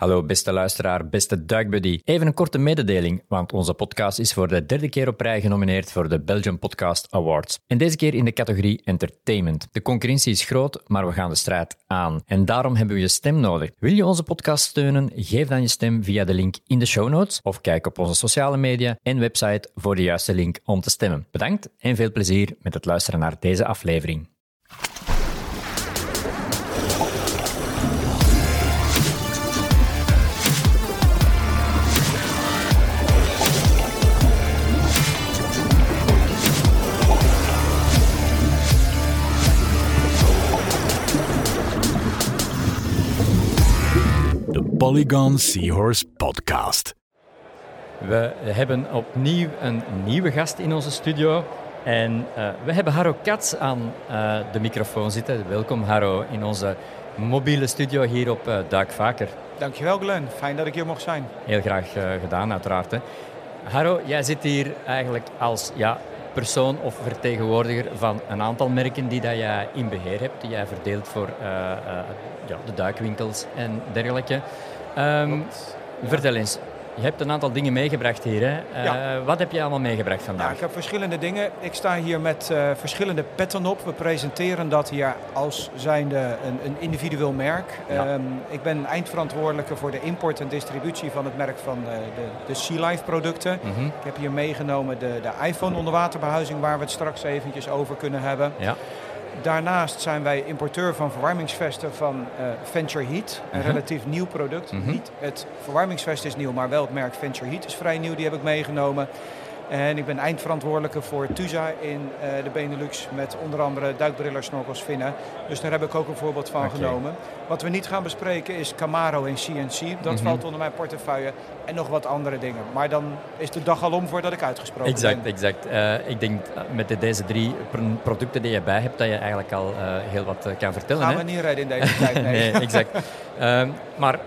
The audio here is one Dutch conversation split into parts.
Hallo beste luisteraar, beste duikbuddy. Even een korte mededeling, want onze podcast is voor de derde keer op rij genomineerd voor de Belgian Podcast Awards. En deze keer in de categorie Entertainment. De concurrentie is groot, maar we gaan de strijd aan. En daarom hebben we je stem nodig. Wil je onze podcast steunen? Geef dan je stem via de link in de show notes of kijk op onze sociale media en website voor de juiste link om te stemmen. Bedankt en veel plezier met het luisteren naar deze aflevering. Polygon Seahorse podcast. We hebben opnieuw een nieuwe gast in onze studio. En uh, we hebben Haro Katz aan uh, de microfoon zitten. Welkom Haro in onze mobiele studio hier op uh, Duikvaker. Dankjewel Glenn, fijn dat ik hier mocht zijn. Heel graag gedaan uiteraard. Hè. Haro, jij zit hier eigenlijk als ja, persoon of vertegenwoordiger van een aantal merken die dat jij in beheer hebt, die jij verdeelt voor ja, de duikwinkels en dergelijke. Um, vertel eens, je hebt een aantal dingen meegebracht hier. Hè? Uh, Wat heb je allemaal meegebracht vandaag? Ja, ik heb verschillende dingen. Ik sta hier met uh, verschillende petten op. We presenteren dat hier als zijnde een, een individueel merk. Ja. Um, ik ben eindverantwoordelijke voor de import en distributie van het merk van uh, de, de Sea Life producten. Mm -hmm. Ik heb hier meegenomen de, de iPhone onderwaterbehuizing waar we het straks eventjes over kunnen hebben. Ja. Daarnaast zijn wij importeur van verwarmingsvesten van uh, Venture Heat. Een uh -huh. relatief nieuw product. Uh -huh. Niet het verwarmingsvest is nieuw, maar wel het merk Venture Heat is vrij nieuw. Die heb ik meegenomen. En ik ben eindverantwoordelijke voor TUSA in uh, de Benelux met onder andere duikbrillers, snorkels, vinnen. Dus daar heb ik ook een voorbeeld van okay. genomen. Wat we niet gaan bespreken is Camaro en CNC. Dat mm -hmm. valt onder mijn portefeuille en nog wat andere dingen. Maar dan is de dag al om voordat ik uitgesproken exact, ben. Exact, exact. Uh, ik denk met de, deze drie producten die je bij hebt, dat je eigenlijk al uh, heel wat kan vertellen. Gaan hè? we niet redden in deze tijd, nee. nee exact. maar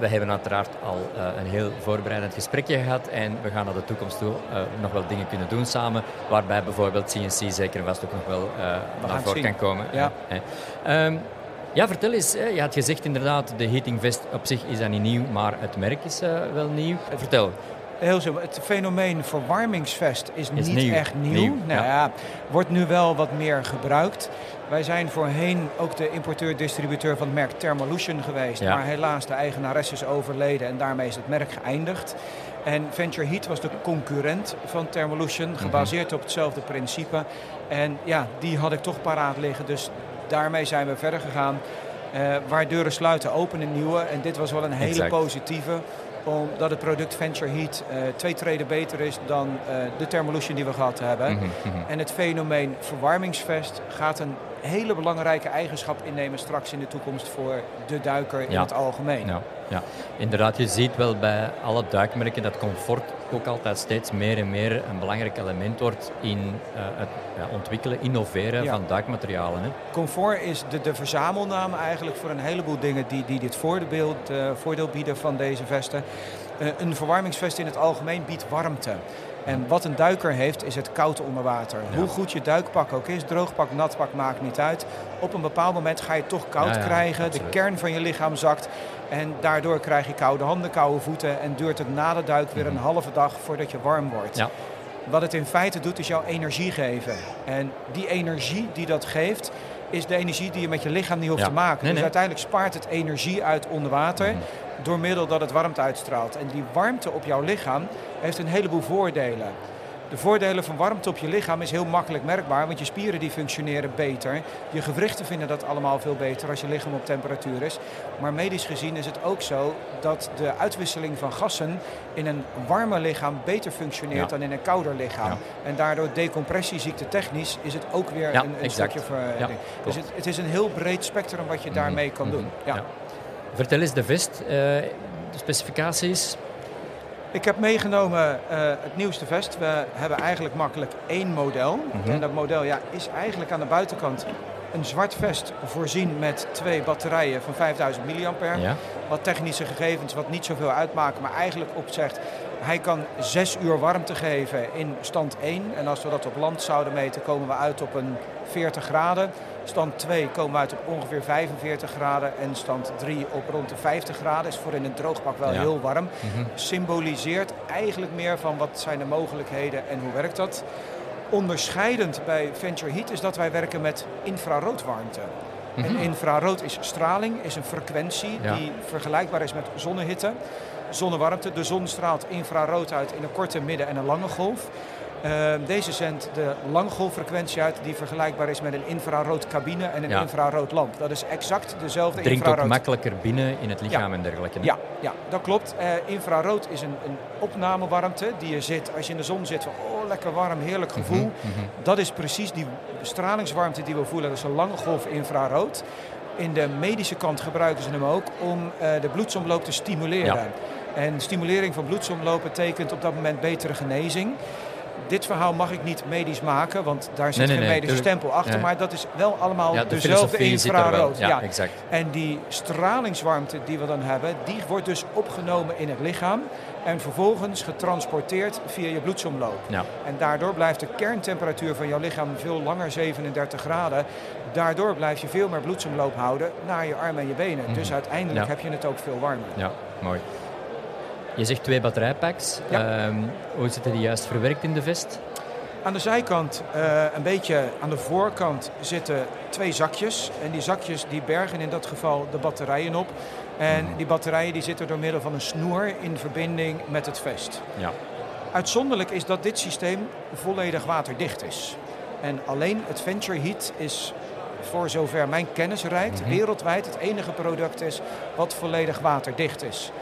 we hebben uiteraard al uh, een heel voorbereidend gesprekje gehad en we gaan naar de toekomst toe uh, nog wel dingen kunnen doen samen, waarbij bijvoorbeeld CNC zeker en vast ook nog wel uh, naar voren kan komen. Ja. Um, ja, vertel eens. Je had gezegd inderdaad, de heating vest op zich is dat niet nieuw, maar het merk is wel nieuw. Vertel. Heel simpel. Het fenomeen verwarmingsvest is, is niet nieuw. echt nieuw. nieuw. Nou, ja. ja, wordt nu wel wat meer gebruikt. Wij zijn voorheen ook de importeur-distributeur van het merk Thermolution geweest. Ja. Maar helaas, de eigenares is overleden en daarmee is het merk geëindigd. En Venture Heat was de concurrent van Thermolution, gebaseerd mm-hmm. op hetzelfde principe. En ja, die had ik toch paraat liggen, dus daarmee zijn we verder gegaan. Uh, waar deuren sluiten, openen nieuwe. En dit was wel een hele exact. positieve omdat het product Venture Heat uh, twee treden beter is dan uh, de Thermolution die we gehad hebben. Mm-hmm, mm-hmm. En het fenomeen verwarmingsvest gaat een hele belangrijke eigenschap innemen straks in de toekomst voor de duiker in ja. het algemeen. Ja. ja, inderdaad. Je ziet wel bij alle duikmerken dat comfort ook altijd steeds meer en meer een belangrijk element wordt in uh, het ja, ontwikkelen, innoveren van duikmaterialen. Hè. Comfort is de, de verzamelnaam eigenlijk voor een heleboel dingen die, die dit voordeel, uh, voordeel bieden van deze vesten. Uh, een verwarmingsvest in het algemeen biedt warmte. En wat een duiker heeft, is het koud onder water. Ja. Hoe goed je duikpak ook is, droogpak, natpak, maakt niet uit. Op een bepaald moment ga je toch koud ja, krijgen. absoluut. De kern van je lichaam zakt. En daardoor krijg je koude handen, koude voeten. En duurt het na de duik weer een halve dag voordat je warm wordt. Wat het in feite doet, is jouw energie geven. En die energie die dat geeft, is de energie die je met je lichaam niet hoeft Ja. te maken. Nee, dus uiteindelijk spaart het energie uit onder water. Mhm. Door middel dat het warmte uitstraalt. En die warmte op jouw lichaam heeft een heleboel voordelen. De voordelen van warmte op je lichaam is heel makkelijk merkbaar, want je spieren die functioneren beter. Je gewrichten vinden dat allemaal veel beter als je lichaam op temperatuur is. Maar medisch gezien is het ook zo dat de uitwisseling van gassen in een warmer lichaam beter functioneert Ja. dan in een kouder lichaam. Ja. En daardoor decompressieziekte technisch is het ook weer Ja, een, stukje voor. Ja, dus het, het is een heel breed spectrum wat je Mhm, daarmee kan mhm, doen. Vertel eens de vest, uh, de specificaties. Ik heb meegenomen uh, het nieuwste vest. We hebben eigenlijk makkelijk één model. Mhm. En dat model ja, is eigenlijk aan de buitenkant een zwart vest voorzien met twee batterijen van 5000 mAh. Ja. Wat technische gegevens wat niet zoveel uitmaken, maar eigenlijk opzegt... hij kan 6 uur warmte geven in stand 1. En als we dat op land zouden meten, komen we uit op een 40 graden. Stand 2 komen we uit op ongeveer 45 graden. En stand 3 op rond de 50 graden. Is voor in een droogpak wel Ja. heel warm. Mhm. Symboliseert eigenlijk meer van wat zijn de mogelijkheden en hoe werkt dat. Onderscheidend bij Venture Heat is dat wij werken met infraroodwarmte. En infrarood is straling, is een frequentie Ja. die vergelijkbaar is met zonnehitte. Zonnewarmte, de zon straalt infrarood uit in een korte, midden- en een lange golf. Eh, deze zendt de langgolffrequentie uit die vergelijkbaar is met een infraroodcabine en een Ja. infraroodlamp. Dat is exact dezelfde Dringt ook infrarood. makkelijker binnen in het lichaam en dergelijke. hè? Ja, ja, dat klopt. Eh, infrarood is een, een opnamewarmte die je zit als je in de zon zit. Van, oh, lekker warm, heerlijk gevoel. Mhm, Dat is precies die stralingswarmte die we voelen. Dat is een lange golf infrarood. In de medische kant gebruiken ze hem ook om eh, de bloedsomloop te stimuleren. Ja. En stimulering van bloedsomloop betekent op dat moment betere genezing. Dit verhaal mag ik niet medisch maken, want daar zit Nee, geen nee, medische stempel achter. Maar dat is wel allemaal Ja, de dezelfde infrarood. Ja, exact. En die stralingswarmte die we dan hebben, die wordt dus opgenomen in het lichaam en vervolgens getransporteerd via je bloedsomloop. Ja. En daardoor blijft de kerntemperatuur van jouw lichaam veel langer 37 graden. Daardoor blijf je veel meer bloedsomloop houden naar je armen en je benen. Dus uiteindelijk Mhm. Heb je het ook veel warmer. Ja, mooi. Je zegt twee batterijpacks. Ja. Ehm, hoe zitten die juist verwerkt in de vest? Aan de zijkant, eh, een beetje aan de voorkant, zitten twee zakjes. En die zakjes die bergen in dat geval de batterijen op. En die batterijen die zitten door middel van een snoer in verbinding met het vest. Ja. Uitzonderlijk is dat dit systeem volledig waterdicht is. En alleen het Venture Heat is, voor zover mijn kennis reikt, wereldwijd het enige product is wat volledig waterdicht is.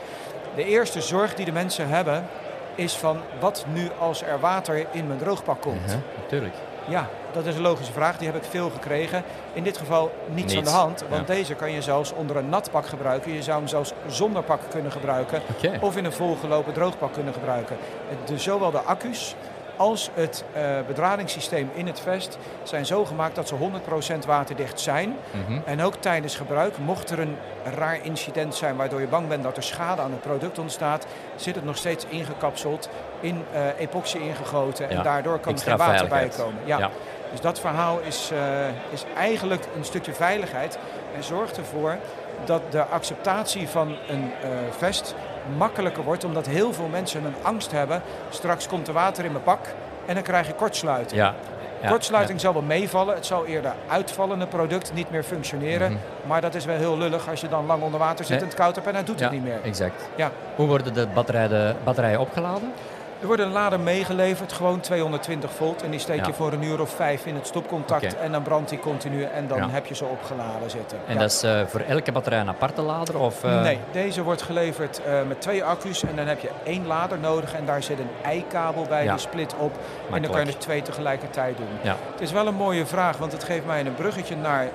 De eerste zorg die de mensen hebben is van wat nu als er water in mijn droogpak komt. Natuurlijk. Ja, dat is een logische vraag. Die heb ik veel gekregen. In dit geval niets, aan de hand. Want ja. deze kan je zelfs onder een nat pak gebruiken. Je zou hem zelfs zonder pak kunnen gebruiken. Of in een volgelopen droogpak kunnen gebruiken. Dus zowel de accu's als het eh, bedradingssysteem in het vest zijn zo gemaakt dat ze 100% waterdicht zijn. Mhm. En ook tijdens gebruik, mocht er een raar incident zijn waardoor je bang bent dat er schade aan het product ontstaat, zit het nog steeds ingekapseld, in eh, epoxy ingegoten en daardoor kan er geen water bij komen. Ja. Ja. Dus dat verhaal is, eh, is eigenlijk een stukje veiligheid en zorgt ervoor dat de acceptatie van een vest makkelijker wordt, omdat heel veel mensen een angst hebben. Straks komt er water in mijn pak en dan krijg je kortsluiting. Ja. ja. Kortsluiting zal wel meevallen. Het zal eerder uitvallen, het product, niet meer functioneren. Mhm. Maar dat is wel heel lullig als je dan lang onder water zit Nee. en het koud hebt en hij doet Ja, het niet meer. exact. Ja. Hoe worden de batterijen, de batterijen opgeladen? Er wordt een lader meegeleverd, gewoon 220 volt. En die steek je Ja. voor een uur of vijf in het stopcontact. En dan brandt die continu en dan Ja. heb je ze opgeladen zitten. En Ja. dat is eh, voor elke batterij een aparte lader? Of, eh, Nee, deze wordt geleverd eh, met twee accu's en dan heb je één lader nodig en daar zit een eikabel bij, die split op. En dan kan je er twee tegelijkertijd doen. Ja. Het is wel een mooie vraag, want het geeft mij een bruggetje naar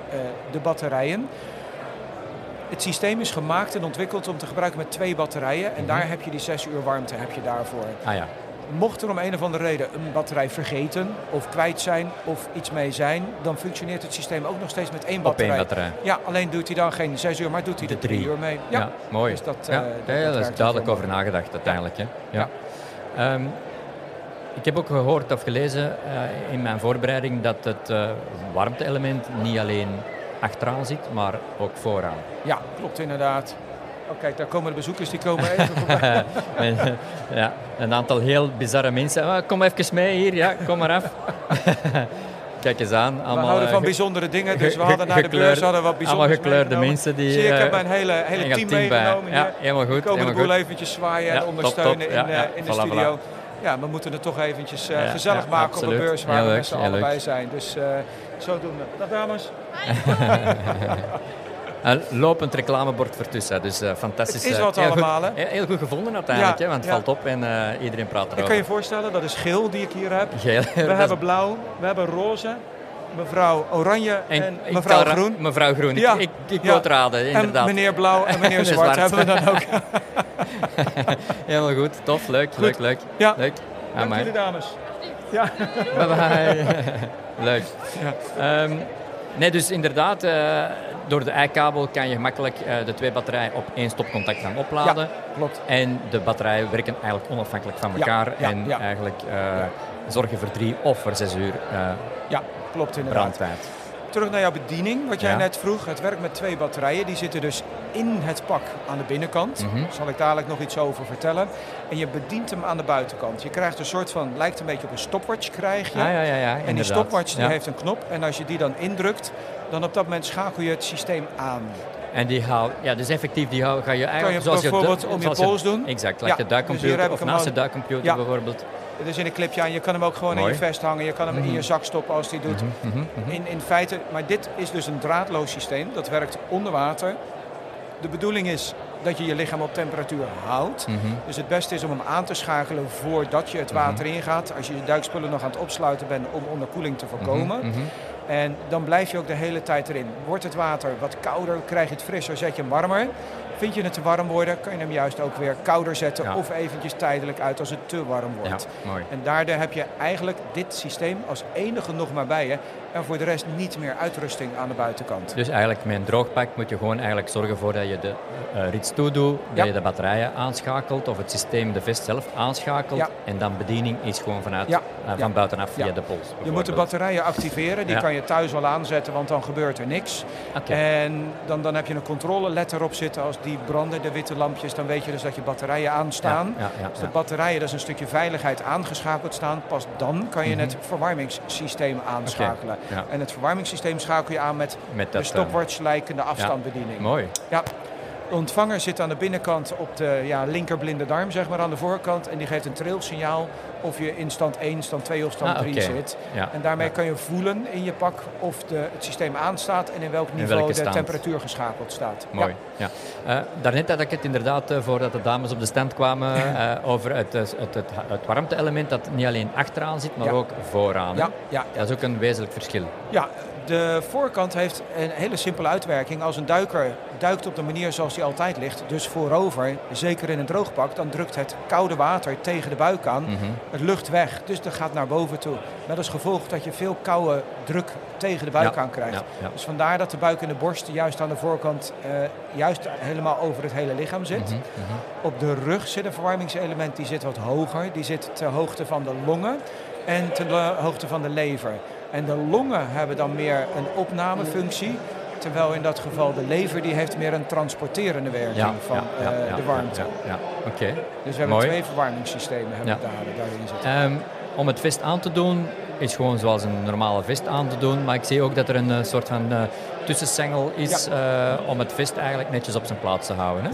de batterijen. Het systeem is gemaakt en ontwikkeld om te gebruiken met twee batterijen. En daar heb je die zes uur warmte heb je daarvoor. Ah ja. Mocht er om een of andere reden een batterij vergeten of kwijt zijn of iets mee zijn, dan functioneert het systeem ook nog steeds met één Op batterij. één batterij. Ja, alleen doet hij dan geen zes uur, maar doet hij De er drie drie. uur mee. Ja, mooi. Dus dat, ja. eh, dat- ja, daar is duidelijk over nagedacht uiteindelijk. Hè? Ja. Ehm, ik heb ook gehoord of gelezen eh, in mijn voorbereiding dat het eh, warmte-element niet alleen achteraan zit, maar ook vooraan. Ja, klopt inderdaad. Oh, kijk, daar komen de bezoekers, die komen even voorbij. Ja, een aantal heel bizarre mensen. Ah, kom even mee hier, ja, kom maar af. Kijk eens aan. We Allemaal, houden eh, van bijzondere dingen, dus we hadden naar de beurs hadden we wat bijzonders Allemaal gekleurde meegenomen. mensen die... Zie ik eh, heb mijn hele, hele team meegenomen Ja, helemaal goed. Komen de boel goed. eventjes zwaaien en ondersteunen top. in, Ja, eh, ja, in de voilà, studio. Ja, we moeten het toch eventjes gezellig ja, maken op een beurs waar we met z'n bij zijn. Dus zo doen we. Dag dames. Een lopend reclamebord ertussen, dus eh, fantastisch. Het is eh, wat heel allemaal, hè? heel, heel goed gevonden uiteindelijk, Ja, hè, want het ja. valt op en eh, iedereen praat Ik erover. kan je voorstellen, dat is geel die ik hier heb. Geel, We hebben blauw, we hebben roze, mevrouw oranje en, en ik mevrouw groen. Mevrouw Groen, Ja, ik, ik, ik ja. wou het raden, En inderdaad. meneer blauw en meneer En zwart, hebben we dan ook. Helemaal goed, tof, leuk, leuk, leuk. Ja. leuk. Dank jullie dames. Ja. Bye bye. leuk. Ja. Nee, dus inderdaad, eh, door de eikabel kan je gemakkelijk eh, de twee batterijen op één stopcontact gaan opladen. Ja, klopt. En de batterijen werken eigenlijk onafhankelijk van elkaar ja, en eigenlijk eh, zorgen voor drie of voor zes uur Ja, klopt inderdaad. brandtijd. Terug naar jouw bediening, wat jij net vroeg. Het werkt met twee batterijen. Die zitten dus in het pak aan de binnenkant. Mhm. Daar zal ik dadelijk nog iets over vertellen. En je bedient hem aan de buitenkant. Je krijgt een soort van, lijkt een beetje op een stopwatch krijg je. Ah, ja, ja, ja, en die stopwatch die heeft een knop. En als je die dan indrukt, dan op dat moment schakel je het systeem aan. En die haal, ja, dus effectief, die hou, ga je eigenlijk... je zoals je bijvoorbeeld du- om je pols doen? Exact, Ja, like de dus duikcomputer ik of naast de duikcomputer Ja. bijvoorbeeld. Dus in een clipje aan. Je kan hem ook gewoon in je vest hangen. Je kan hem in je zak stoppen als hij doet. Mhm, mhm. In, in feite, maar dit is dus een draadloos systeem. Dat werkt onder water. De bedoeling is dat je je lichaam op temperatuur houdt. Mhm. Dus het beste is om hem aan te schakelen voordat je het water ingaat. Als je je duikspullen nog aan het opsluiten bent om onderkoeling te voorkomen. Mhm, mhm. En dan blijf je ook de hele tijd erin. Wordt het water wat kouder, krijg je het frisser, zet je hem warmer. Vind je het te warm worden, kan je hem juist ook weer kouder zetten. Ja. Of eventjes tijdelijk uit als het te warm Ja, wordt. mooi. En daardoor heb je eigenlijk dit systeem als enige nog maar bij je. En voor de rest niet meer uitrusting aan de buitenkant. Dus eigenlijk met een droogpak moet je gewoon eigenlijk zorgen voor dat je de eh rits toedoet, Ja. dat je de batterijen aanschakelt of het systeem, de vest zelf aanschakelt. Ja. En dan bediening is gewoon vanuit, Ja. eh, van buitenaf via de pols. Je moet de batterijen activeren. Die kan je thuis al aanzetten, want dan gebeurt er niks. En dan, dan heb je een controleletter op zitten. Als die branden, de witte lampjes, dan weet je dus dat je batterijen aanstaan. Als de batterijen, dat is een stukje veiligheid, aangeschakeld staan, pas dan kan je het verwarmingssysteem aanschakelen. Mhm. Ja. En het verwarmingssysteem schakel je aan met, Met de dat, eh, stopwatch lijkende afstandbediening. Mooi. Ja. De ontvanger zit aan de binnenkant op de ja, linkerblinde darm, zeg maar, aan de voorkant. En die geeft een trilsignaal of je in stand 1, stand 2 of stand Ah, 3 oké. zit. Ja. En daarmee Ja. kan je voelen in je pak of de, het systeem aanstaat en in welk niveau de stand. temperatuur geschakeld staat. Mooi. Ja. Eh, daarnet had ik het inderdaad, eh, voordat de dames op de stand kwamen, eh, over het, het, het, het warmte-element dat niet alleen achteraan zit, maar ook vooraan. ja, Dat is ook een wezenlijk verschil. ja, de voorkant heeft een hele simpele uitwerking. Als een duiker duikt op de manier zoals hij altijd ligt, dus voorover, zeker in een droogpak, dan drukt het koude water tegen de buik aan. Mhm. Het lucht weg, dus dat gaat naar boven toe. Met als gevolg dat je veel koude druk tegen de buik Ja, aan krijgt. ja, ja. Dus vandaar dat de buik en de borst juist aan de voorkant eh, juist helemaal over het hele lichaam zit. Mhm, mhm. Op de rug zit een verwarmingselement, die zit wat hoger. Die zit ter hoogte van de longen en ter lo- hoogte van de lever. En de longen hebben dan meer een opnamefunctie. Terwijl in dat geval de lever die heeft meer een transporterende werking Ja, van ja, eh, ja, de warmte. Ja, ja. oké. Dus we hebben Mooi. twee verwarmingssystemen hebben daar, daarin zitten. Ehm, om het vest aan te doen is gewoon zoals een normale vest aan te doen. Maar ik zie ook dat er een eh, soort van eh, tussensengel is om het vest eigenlijk netjes op zijn plaats te houden. Hè?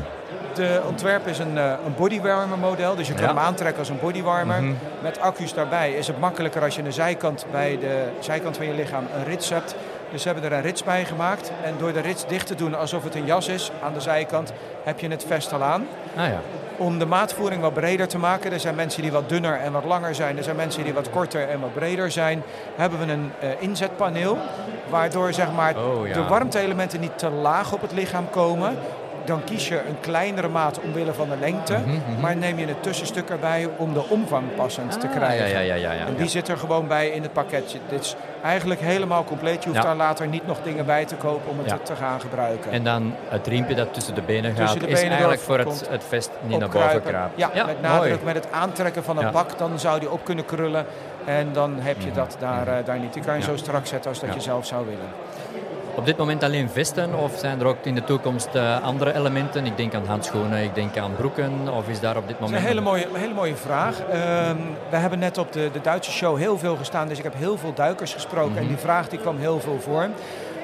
De ontwerp is een, eh, een bodywarmer model, dus je kan Ja. hem aantrekken als een bodywarmer. Mhm. Met accu's daarbij is het makkelijker als je aan de zijkant bij de zijkant van je lichaam een rits hebt. Dus ze hebben er een rits bij gemaakt. En door de rits dicht te doen alsof het een jas is aan de zijkant, heb je het vest al aan. Ah ja. Om de maatvoering wat breder te maken, er zijn mensen die wat dunner en wat langer zijn, er zijn mensen die wat korter en wat breder zijn, hebben we een eh, inzetpaneel. Waardoor zeg maar, Oh, ja. de warmte-elementen niet te laag op het lichaam komen. Dan kies je een kleinere maat omwille van de lengte, Mhm, mhm. maar neem je een tussenstuk erbij om de omvang passend te Ah, krijgen. Ja, ja, ja, ja, ja. En die zit er gewoon bij in het pakketje. Dit is eigenlijk helemaal compleet. Je hoeft daar later niet nog dingen bij te kopen om het te, gaan gebruiken. En dan het riempje dat tussen de benen gaat, is eigenlijk voor het, het vest niet naar boven kruipt. Ja, met nadruk mooi. met het aantrekken van een pak, dan zou die op kunnen krullen. En dan heb je dat daar, eh, daar niet. Die kan je zo strak zetten als dat je zelf zou willen. Op dit moment alleen vesten of zijn er ook in de toekomst eh, andere elementen? Ik denk aan handschoenen, ik denk aan broeken of is daar op dit Dat is moment... een hele mooie, een hele mooie vraag. Ehm, we hebben net op de, de Duitse show heel veel gestaan, dus ik heb heel veel duikers gesproken. En die vraag die kwam heel veel voor.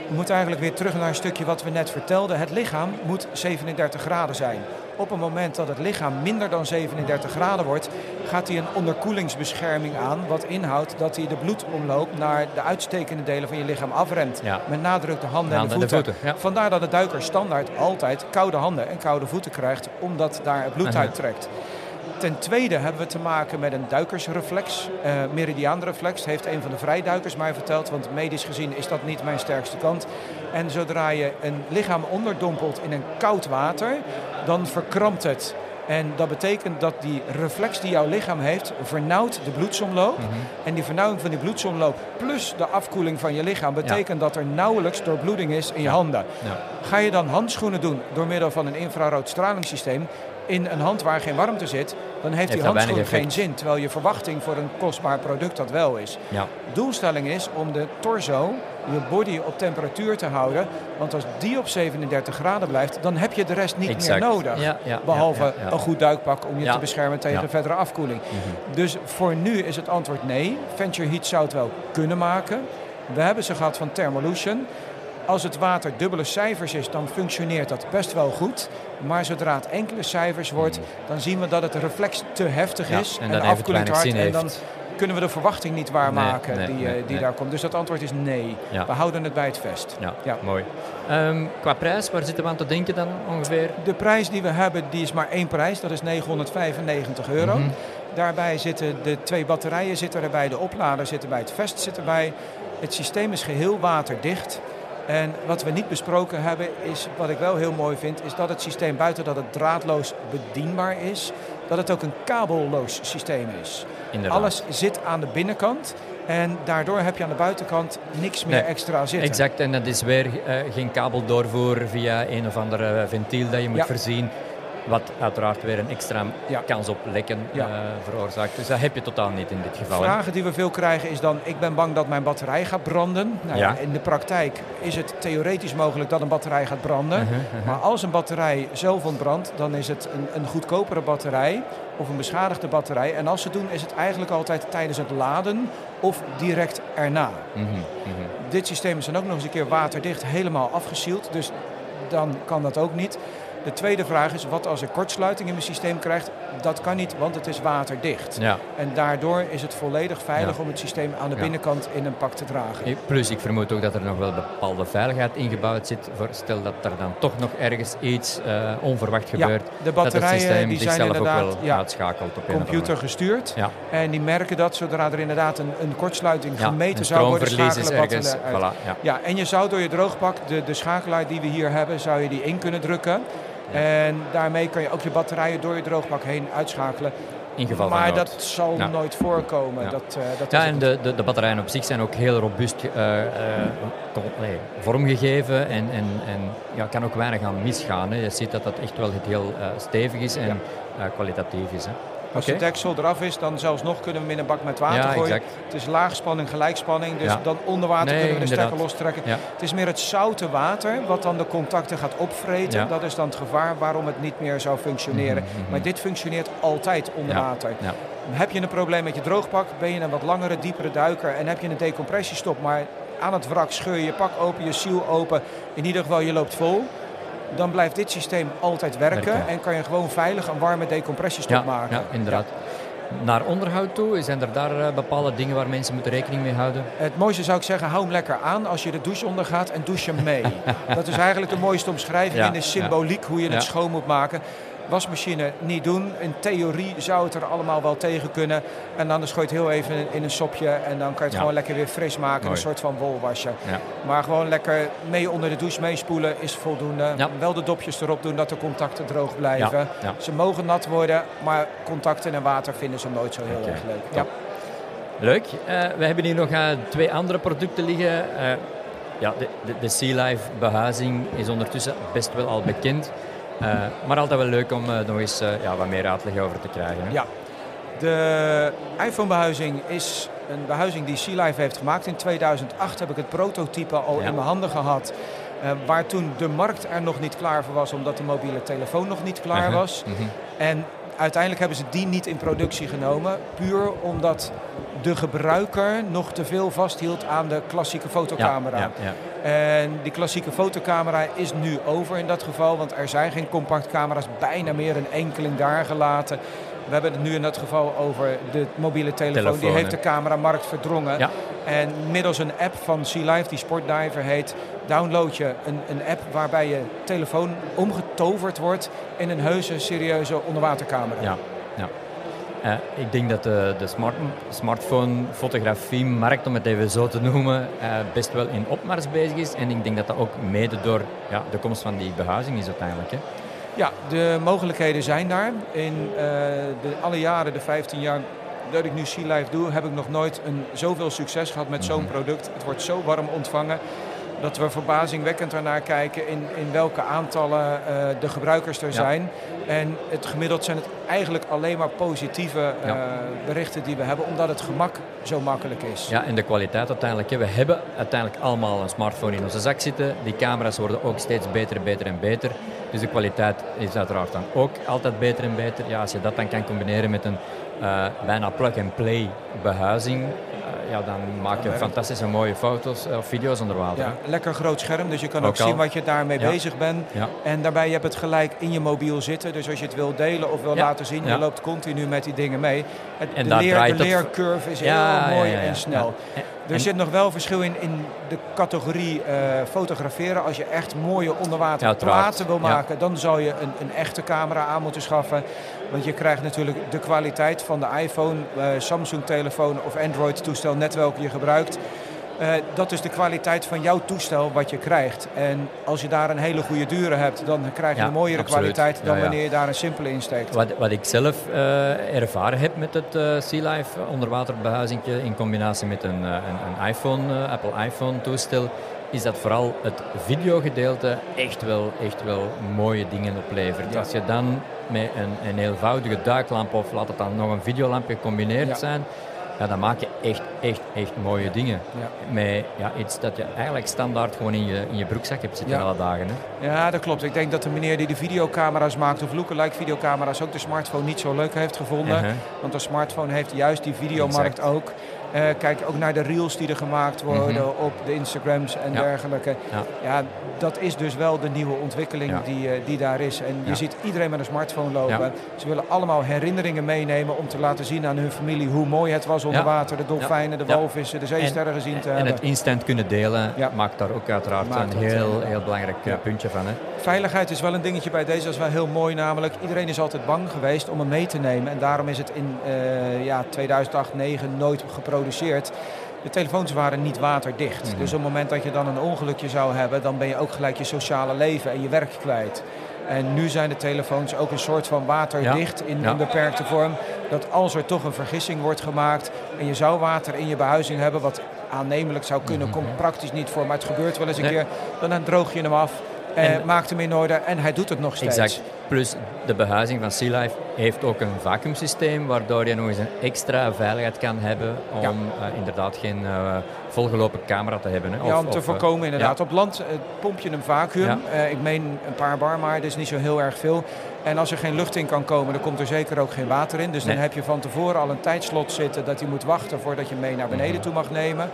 We moeten eigenlijk weer terug naar een stukje wat we net vertelden. Het lichaam moet 37 graden zijn. Op het moment dat het lichaam minder dan 37 graden wordt, gaat hij een onderkoelingsbescherming aan. Wat inhoudt dat hij de bloedomloop naar de uitstekende delen van je lichaam afremt. Ja. Met nadruk de handen, Handen en en de voeten. ja. Vandaar dat de duiker standaard altijd koude handen en koude voeten krijgt, omdat daar het bloed Aha. uittrekt. Ten tweede hebben we te maken met een duikersreflex. Eh meridiaanreflex heeft een van de vrijduikers mij verteld, want medisch gezien is dat niet mijn sterkste kant. En zodra je een lichaam onderdompelt in een koud water, dan verkrampt het En dat betekent dat die reflex die jouw lichaam heeft, vernauwt de bloedsomloop. Mhm. En die vernauwing van die bloedsomloop plus de afkoeling van je lichaam betekent dat er nauwelijks doorbloeding is in je handen. Ja. Ga je dan handschoenen doen door middel van een infrarood stralingssysteem in een hand waar geen warmte zit, dan heeft, die handschoen geen zin. Terwijl je verwachting voor een kostbaar product dat wel is. Ja. Doelstelling is om de torso, je body op temperatuur te houden. Want als die op 37 graden blijft, dan heb je de rest niet Exact. meer nodig. Ja, ja, Behalve ja, ja, ja. een goed duikpak om je Ja. te beschermen tegen Ja. Mhm. verdere afkoeling. Dus voor nu is het antwoord nee. Venture Heat zou het wel kunnen maken. We hebben ze gehad van Thermolution. Als het water dubbele cijfers is, dan functioneert dat best wel goed. Maar zodra het enkele cijfers wordt, dan zien we dat het reflex te heftig. Ja, is en en, dan even afkoelend weinig hard. En dan kunnen we de verwachting niet waarmaken Nee, nee, die, eh, nee, die daar komt. Dus dat antwoord is nee. Ja. We houden het bij het vest. Ja, Ja. mooi. Ehm, qua prijs, waar zitten we aan te denken dan ongeveer? De prijs die we hebben, die is maar één prijs. Dat is 995 euro. Mhm. Daarbij zitten de twee batterijen zitten erbij, de oplader zit erbij, het vest zit erbij. Het systeem is geheel waterdicht. En wat we niet besproken hebben, is wat ik wel heel mooi vind, is dat het systeem buiten dat het draadloos bedienbaar is, dat het ook een kabelloos systeem is. Inderdaad. Alles zit aan de binnenkant en daardoor heb je aan de buitenkant niks meer Nee, extra zitten. Exact, en dat is weer eh, geen kabeldoorvoer via een of andere ventiel dat je moet Ja. voorzien. Wat uiteraard weer een extra Ja. kans op lekken Ja. eh, veroorzaakt. Dus dat heb je totaal niet in dit geval. hè? Vragen die we veel krijgen is dan, ik ben bang dat mijn batterij gaat branden. Nou, ja. In de praktijk is het theoretisch mogelijk dat een batterij gaat branden. Mhm, mhm. Maar als een batterij zelf ontbrandt, dan is het een, een goedkopere batterij of een beschadigde batterij. En als ze doen, is het eigenlijk altijd tijdens het laden of direct erna. Mhm, mhm. Dit systeem is dan ook nog eens een keer waterdicht, helemaal afgesield. Dus dan kan dat ook niet. De tweede vraag is, wat als ik kortsluiting in mijn systeem krijgt? Dat kan niet, want het is waterdicht. Ja. En daardoor is het volledig veilig Ja. om het systeem aan de binnenkant in een pak te dragen. Plus, ik vermoed ook dat er nog wel bepaalde veiligheid ingebouwd zit. Voor stel dat er dan toch nog ergens iets eh, onverwacht gebeurt. de dat het batterijen systeem die zijn zichzelf ook inderdaad wel ja, uitschakelt op computer gestuurd. Ja. En die merken dat zodra er inderdaad een, een kortsluiting gemeten zou worden, schakelen ergens. batterijen. Voilà, ja. Ja, en je zou door je droogpak de, de schakelaar die we hier hebben, zou je die in kunnen drukken. En daarmee kan je ook je batterijen door je droogpak heen uitschakelen. In geval van maar dat zal Ja. nooit voorkomen. Ja. Dat, eh, dat Ja, en de, de, de batterijen op zich zijn ook heel robuust eh, eh, nee, vormgegeven en, en, en ja, kan ook weinig aan misgaan. Hè. Je ziet dat dat echt wel heel stevig is en kwalitatief is. Hè. Als de deksel eraf is, dan zelfs nog kunnen we hem in een bak met water Ja, gooien. exact. Het is laagspanning, gelijkspanning. Dus Ja. dan onder water Nee, kunnen we de stekker lostrekken. Ja. Het is meer het zoute water wat dan de contacten gaat opvreten. Dat is dan het gevaar waarom het niet meer zou functioneren. Mhm, mhm. Maar dit functioneert altijd onder water. Heb je een probleem met je droogpak, ben je een wat langere, diepere duiker en heb je een decompressiestop, maar aan het wrak scheur je je pak open, je ziel open, in ieder geval je loopt vol. Dan blijft dit systeem altijd werken, Werken. en kan je gewoon veilig een warme decompressiestop Ja, maken. ja, inderdaad. Naar onderhoud toe, zijn er daar eh, bepaalde dingen waar mensen moeten rekening mee houden? Het mooiste zou ik zeggen, hou hem lekker aan als je de douche ondergaat en douche hem mee. dat is eigenlijk de mooiste omschrijving Ja, in de symboliek hoe je het schoon moet maken. Wasmachine niet doen. In theorie zou het er allemaal wel tegen kunnen. En anders gooi je het heel even in een sopje en dan kan je het Ja. gewoon lekker weer fris maken. Mooi. Een soort van wolwasje. Ja. Maar gewoon lekker mee onder de douche meespoelen is voldoende. Ja. Wel de dopjes erop doen dat de contacten droog blijven. Ze mogen nat worden, maar contacten en water vinden ze nooit zo heel erg leuk. Leuk. Eh, we hebben hier nog eh, twee andere producten liggen. Eh, ja, de, de, de Sea Life behuizing is ondertussen best wel al bekend. Eh, maar altijd wel leuk om eh, nog eens eh, ja, wat meer uitleg over te krijgen. hè? Ja. De iPhone-behuizing is een behuizing die Sea Life heeft gemaakt. In 2008 heb ik het prototype al Ja. in mijn handen gehad. eh, waar toen de markt er nog niet klaar voor was, omdat de mobiele telefoon nog niet klaar Aha, was. mhm. En uiteindelijk hebben ze die niet in productie genomen. Puur omdat de gebruiker nog te veel vasthield aan de klassieke fotocamera. Ja, ja, ja. En die klassieke fotocamera is nu over in dat geval, want er zijn geen compactcamera's, bijna meer een enkeling daar gelaten. We hebben het nu in dat geval over de mobiele telefoon. Telefoon, die heeft de cameramarkt verdrongen. Ja. En middels een app van Sea Life, die Sportdiver heet, download je een, een app waarbij je telefoon omgetoverd wordt in een heuse, serieuze onderwatercamera. Ja, ja. Eh, ik denk dat de, de smart, smartphone-fotografie-markt, om het even zo te noemen, eh, best wel in opmars bezig is. En ik denk dat dat ook mede door ja, de komst van die behuizing is uiteindelijk. Hè. Ja, de mogelijkheden zijn daar. In uh, de, alle jaren, de 15 jaar dat ik nu Sea Life doe, heb ik nog nooit een, zoveel succes gehad met zo'n product. Het wordt zo warm ontvangen dat we verbazingwekkend ernaar kijken in, in welke aantallen uh, de gebruikers er zijn. En het gemiddeld zijn het eigenlijk alleen maar positieve uh, berichten die we hebben, omdat het gemak zo makkelijk is. Ja, en de kwaliteit uiteindelijk. We hebben uiteindelijk allemaal een smartphone in onze zak zitten. Die camera's worden ook steeds beter, beter en beter. Dus de kwaliteit is uiteraard dan ook altijd beter en beter. Ja, als je dat dan kan combineren met een uh, bijna plug-and-play behuizing, ja, dan maak je fantastische mooie foto's of video's onder water. Ja, lekker groot scherm, dus je kan ook, zien wat je daarmee bezig bent. En daarbij heb je het gelijk in je mobiel zitten. Dus als je het wil delen of wil laten zien, je loopt continu met die dingen mee. Het, en de, leer, de leercurve is heel mooi en snel. Er zit nog wel verschil in, in de categorie uh, fotograferen. Als je echt mooie onderwater platen wil maken, dan zou je een, een, echte camera aan moeten schaffen. Want je krijgt natuurlijk de kwaliteit van de iPhone, uh, Samsung telefoon of Android toestel, net welke je gebruikt. Uh, dat is de kwaliteit van jouw toestel wat je krijgt. En als je daar een hele goede dure hebt, dan krijg je een mooiere kwaliteit dan wanneer je daar een simpele insteekt. Wat, wat ik zelf uh, ervaren heb met het uh, Sea Life onderwaterbehuizing in combinatie met een, een, een iPhone, Apple iPhone toestel, is dat vooral het videogedeelte echt wel, echt wel mooie dingen oplevert. Als je dan met een, een eenvoudige duiklamp of laat het dan nog een videolampje gecombineerd zijn, ja, dan maak je echt, echt, echt mooie dingen. Ja. Met ja, iets dat je eigenlijk standaard gewoon in je, in je broekzak hebt zitten alle dagen. Hè? Ja, dat klopt. Ik denk dat de meneer die de videocamera's maakt, of lookalike videocamera's, ook de smartphone niet zo leuk heeft gevonden. Uh-huh. Want de smartphone heeft juist die videomarkt ook. Uh, kijk ook naar de reels die er gemaakt worden mhm. op de Instagrams en dergelijke. Ja. ja. dat is dus wel de nieuwe ontwikkeling die, uh, die daar is. En je ziet iedereen met een smartphone lopen. Ze willen allemaal herinneringen meenemen om te laten zien aan hun familie hoe mooi het was onder water. De dolfijnen, de walvissen, de zeesterren gezien te hebben. En het instant kunnen delen maakt daar ook uiteraard een heel, heel belangrijk eh, puntje van. Hè? Veiligheid is wel een dingetje bij deze. Dat is wel heel mooi namelijk. Iedereen is altijd bang geweest om hem mee te nemen. En daarom is het in ja, 2008, 2009 nooit geprobeerd de telefoons waren niet waterdicht. Mhm. Dus op het moment dat je dan een ongelukje zou hebben, dan ben je ook gelijk je sociale leven en je werk kwijt. En nu zijn de telefoons ook een soort van waterdicht in een beperkte vorm. Dat als er toch een vergissing wordt gemaakt en je zou water in je behuizing hebben, wat aannemelijk zou kunnen, mhm. komt praktisch niet voor, maar het gebeurt wel eens een keer, dan droog je hem af en, maakt hem in orde en hij doet het nog steeds. Exact. Plus de behuizing van Sea Life heeft ook een vacuümsysteem waardoor je nog eens een extra veiligheid kan hebben om uh, inderdaad geen uh, volgelopen camera te hebben. Hè. Of, ja, om te of, eh, voorkomen inderdaad. Ja. Op land pomp je een vacuüm. Ja. ik meen een paar bar maar, dus niet zo heel erg veel. En als er geen lucht in kan komen, dan komt er zeker ook geen water in. Dus nee. dan heb je van tevoren al een tijdslot zitten dat je moet wachten voordat je mee naar beneden mhm. toe mag nemen.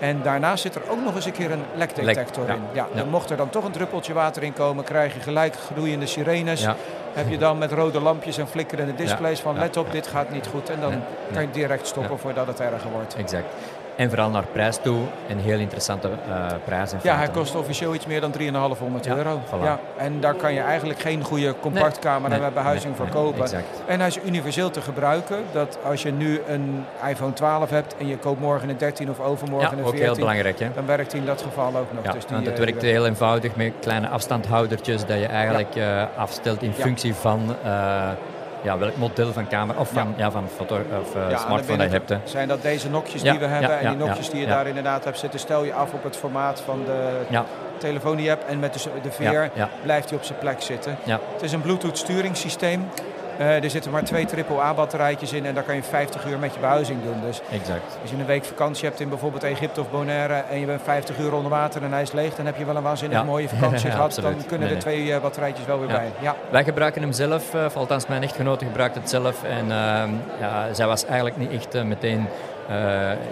En daarnaast zit er ook nog eens een keer een lekdetector in. Ja, dan mocht er dan toch een druppeltje water in komen, krijg je gelijk gloeiende sirenes. Heb je dan met rode lampjes en flikkerende displays van let op, dit gaat niet goed. En dan kan je direct stoppen voordat het erger wordt. Exact. En vooral naar prijs toe een heel interessante uh, prijs. Ja, hij kost officieel iets meer dan 3,500 ja, euro. Voilà. Ja, en daar kan je eigenlijk geen goede compactcamera nee, met behuizing nee, voor kopen. en hij is universeel te gebruiken. Dat als je nu een iPhone 12 hebt en je koopt morgen een 13 of overmorgen een 14, heel belangrijk, hè? dan werkt hij in dat geval ook nog. Ja, dus die, want het uh, werkt heel eenvoudig met kleine afstandhoudertjes dat je eigenlijk uh, afstelt in functie van ja, welk model van camera of van, ja. van foto, of uh, smartphone dat je hebt. Hè. Zijn dat deze nokjes die we hebben en die nokjes die je daar inderdaad hebt zitten, stel je af op het formaat van de telefoon die je hebt en met de, de VR blijft hij op zijn plek zitten. Het is een Bluetooth sturingssysteem. Uh, er zitten maar twee AAA-batterijtjes in en daar kan je 50 uur met je behuizing doen. Dus exact. als je een week vakantie hebt in bijvoorbeeld Egypte of Bonaire en je bent 50 uur onder water en hij is leeg, dan heb je wel een waanzinnig mooie vakantie gehad. Dan kunnen nee, de twee uh, batterijtjes wel weer bij. Ja. Wij gebruiken hem zelf, uh, althans mijn echtgenote gebruikt het zelf. En ehm, ja, zij was eigenlijk niet echt meteen uh,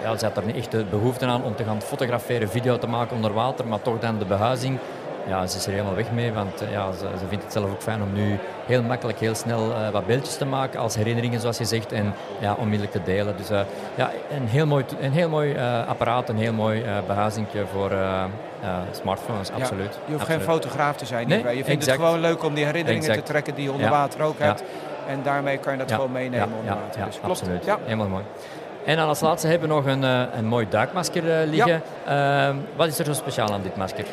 ja, ze had er niet echt de behoefte aan om te gaan fotograferen, video te maken onder water, maar toch dan de behuizing ja, ze is er helemaal weg mee, want eh, ja, ze, ze, vindt het zelf ook fijn om nu heel makkelijk, heel snel uh, wat beeldjes te maken als herinneringen, zoals je zegt, en ja, onmiddellijk te delen. Dus uh, ja, een heel mooi, een heel mooi uh, apparaat, een heel mooi behuizingje voor smartphones, absoluut. je hoeft geen fotograaf te zijn, nee, je vindt het gewoon leuk om die herinneringen te trekken die je onder water ook hebt. En daarmee kan je dat gewoon meenemen onder water. Dus klopt. absoluut. Ja. Helemaal mooi. En dan als laatste hebben we nog een, een mooi duikmasker liggen. Wat is er zo speciaal aan dit masker?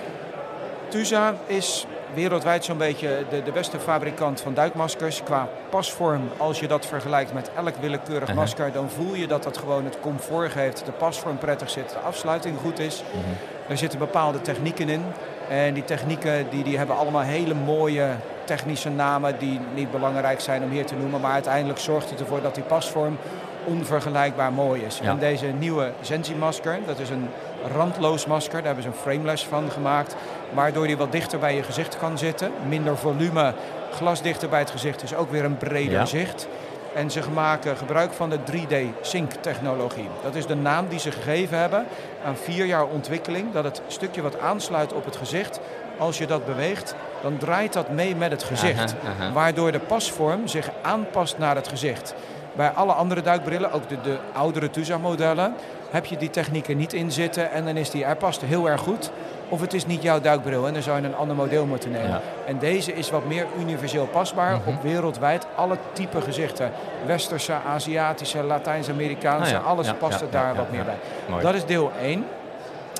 TUSA is wereldwijd zo'n beetje de, de beste fabrikant van duikmaskers. Qua pasvorm, als je dat vergelijkt met elk willekeurig Uh-huh. masker, dan voel je dat dat gewoon het comfort geeft. De pasvorm prettig zit, de afsluiting goed is. Mhm. Er zitten bepaalde technieken in. En die technieken die, die hebben allemaal hele mooie technische namen die niet belangrijk zijn om hier te noemen. Maar uiteindelijk zorgt het ervoor dat die pasvorm onvergelijkbaar mooi is. Ja. En deze nieuwe Zenzi-masker, dat is een randloos masker. Daar hebben ze een frameless van gemaakt. Waardoor die wat dichter bij je gezicht kan zitten. Minder volume, glas dichter bij het gezicht is ook weer een breder Ja. zicht. En ze maken gebruik van de 3D-sync-technologie. Dat is de naam die ze gegeven hebben aan vier jaar ontwikkeling. Dat het stukje wat aansluit op het gezicht, als je dat beweegt, dan draait dat mee met het gezicht. Aha, aha. Waardoor de pasvorm zich aanpast naar het gezicht. Bij alle andere duikbrillen, ook de, de oudere TUSA-modellen, heb je die technieken niet in zitten en dan is die, hij past heel erg goed. Of het is niet jouw duikbril en dan zou je een ander model moeten nemen. Ja. En deze is wat meer universeel pasbaar Mhm. op wereldwijd alle type gezichten. Westerse, Aziatische, Latijns-Amerikaanse, Ah ja, alles ja, past er daar wat meer bij. Mooi. Dat is deel 1.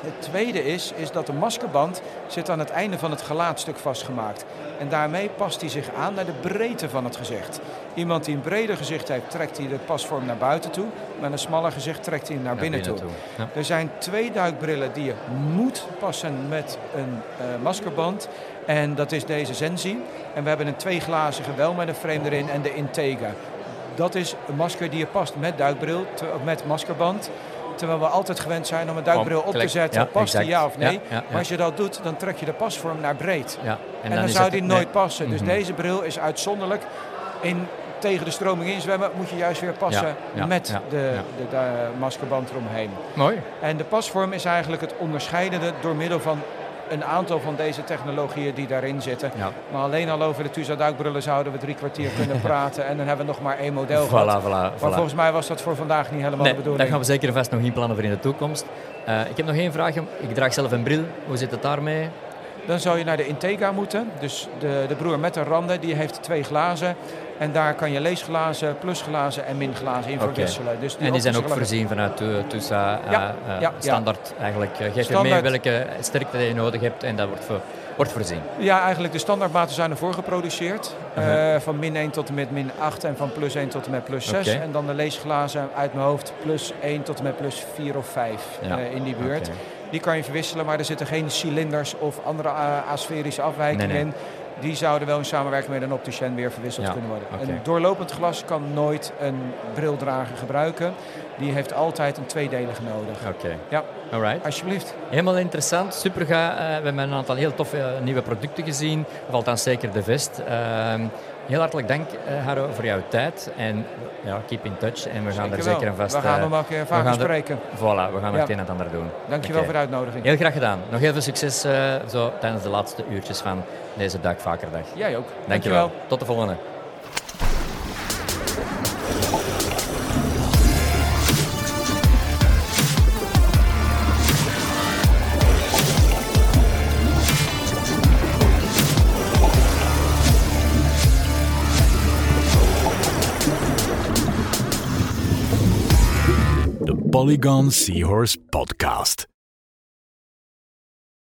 Het tweede is, is dat de maskerband zit aan het einde van het gelaatstuk vastgemaakt. En daarmee past hij zich aan naar de breedte van het gezicht. Iemand die een breder gezicht heeft, trekt hij de pasvorm naar buiten toe. Met een smaller gezicht trekt hij naar, Naar binnen, toe. Ja. Er zijn twee duikbrillen die je moet passen met een eh, maskerband. En dat is deze Zenzi. En we hebben een tweeglazige wel met een frame erin en de Integra. Dat is een masker die je past met duikbril, met maskerband. Terwijl we altijd gewend zijn om een duikbril op te zetten. ja, past die ja of nee? Ja. Maar als je dat doet, dan trek je de pasvorm naar breed. Ja. En, dan, zou die nee. nooit passen. Dus Mhm. deze bril is uitzonderlijk. In, tegen de stroming inzwemmen moet je juist weer passen met de. De, de maskerband eromheen. Mooi. En de pasvorm is eigenlijk het onderscheidende door middel van een aantal van deze technologieën die daarin zitten. Ja. Maar alleen al over de TUSA duikbrillen zouden we drie kwartier kunnen praten. En dan hebben we nog maar één model Voilà, gehad. voilà, Maar voilà. volgens mij was dat voor vandaag niet helemaal Nee, de bedoeling. gaan we zeker vast nog inplannen voor in de toekomst. Eh, ik heb nog één vraag. Ik draag zelf een bril. Hoe zit het daarmee? Dan zou je naar de Integra moeten. Dus de, de broer met de randen, die heeft twee glazen. En daar kan je leesglazen, plusglazen en minglazen in verwisselen. Dus En die zijn ook voorzien vanuit Tu- TUSA. eh, Ja, eh, ja, ja. standaard eigenlijk. Eh, Geef je mee welke sterkte je nodig hebt en dat wordt, voor, wordt voorzien. Ja, eigenlijk de standaardmaten zijn ervoor geproduceerd. Uh-huh. Eh, van min 1 tot en met min 8 en van plus 1 tot en met plus 6. Oké. En dan de leesglazen uit mijn hoofd plus 1 tot en met plus 4 of 5 Ja. eh, in die buurt. Die kan je verwisselen, maar er zitten geen cilinders of andere a- asferische afwijkingen Nee, nee. in. Die zouden wel in samenwerking met een opticien weer verwisseld Ja, kunnen worden. Een doorlopend glas kan nooit een brildrager gebruiken. Die heeft altijd een tweedelige nodig. Oké. Ja, Alright. alsjeblieft. Helemaal interessant, super ga. we hebben een aantal heel toffe eh, nieuwe producten gezien, of althans zeker de vest. Ehm, heel hartelijk dank, eh, Haro, voor jouw tijd. En ja, keep in touch. En we gaan er Zeker zeker wel. en vast... We gaan eh, nog een we vaker er- spreken. Voilà, we gaan nog Ja. het een en het ander doen. Dankjewel Oké. voor de uitnodiging. Heel graag gedaan. Nog heel veel succes eh, zo, tijdens de laatste uurtjes van deze Duikvakerdag. Jij ook. Dankjewel. Tot de volgende. Polygon Seahorse Podcast.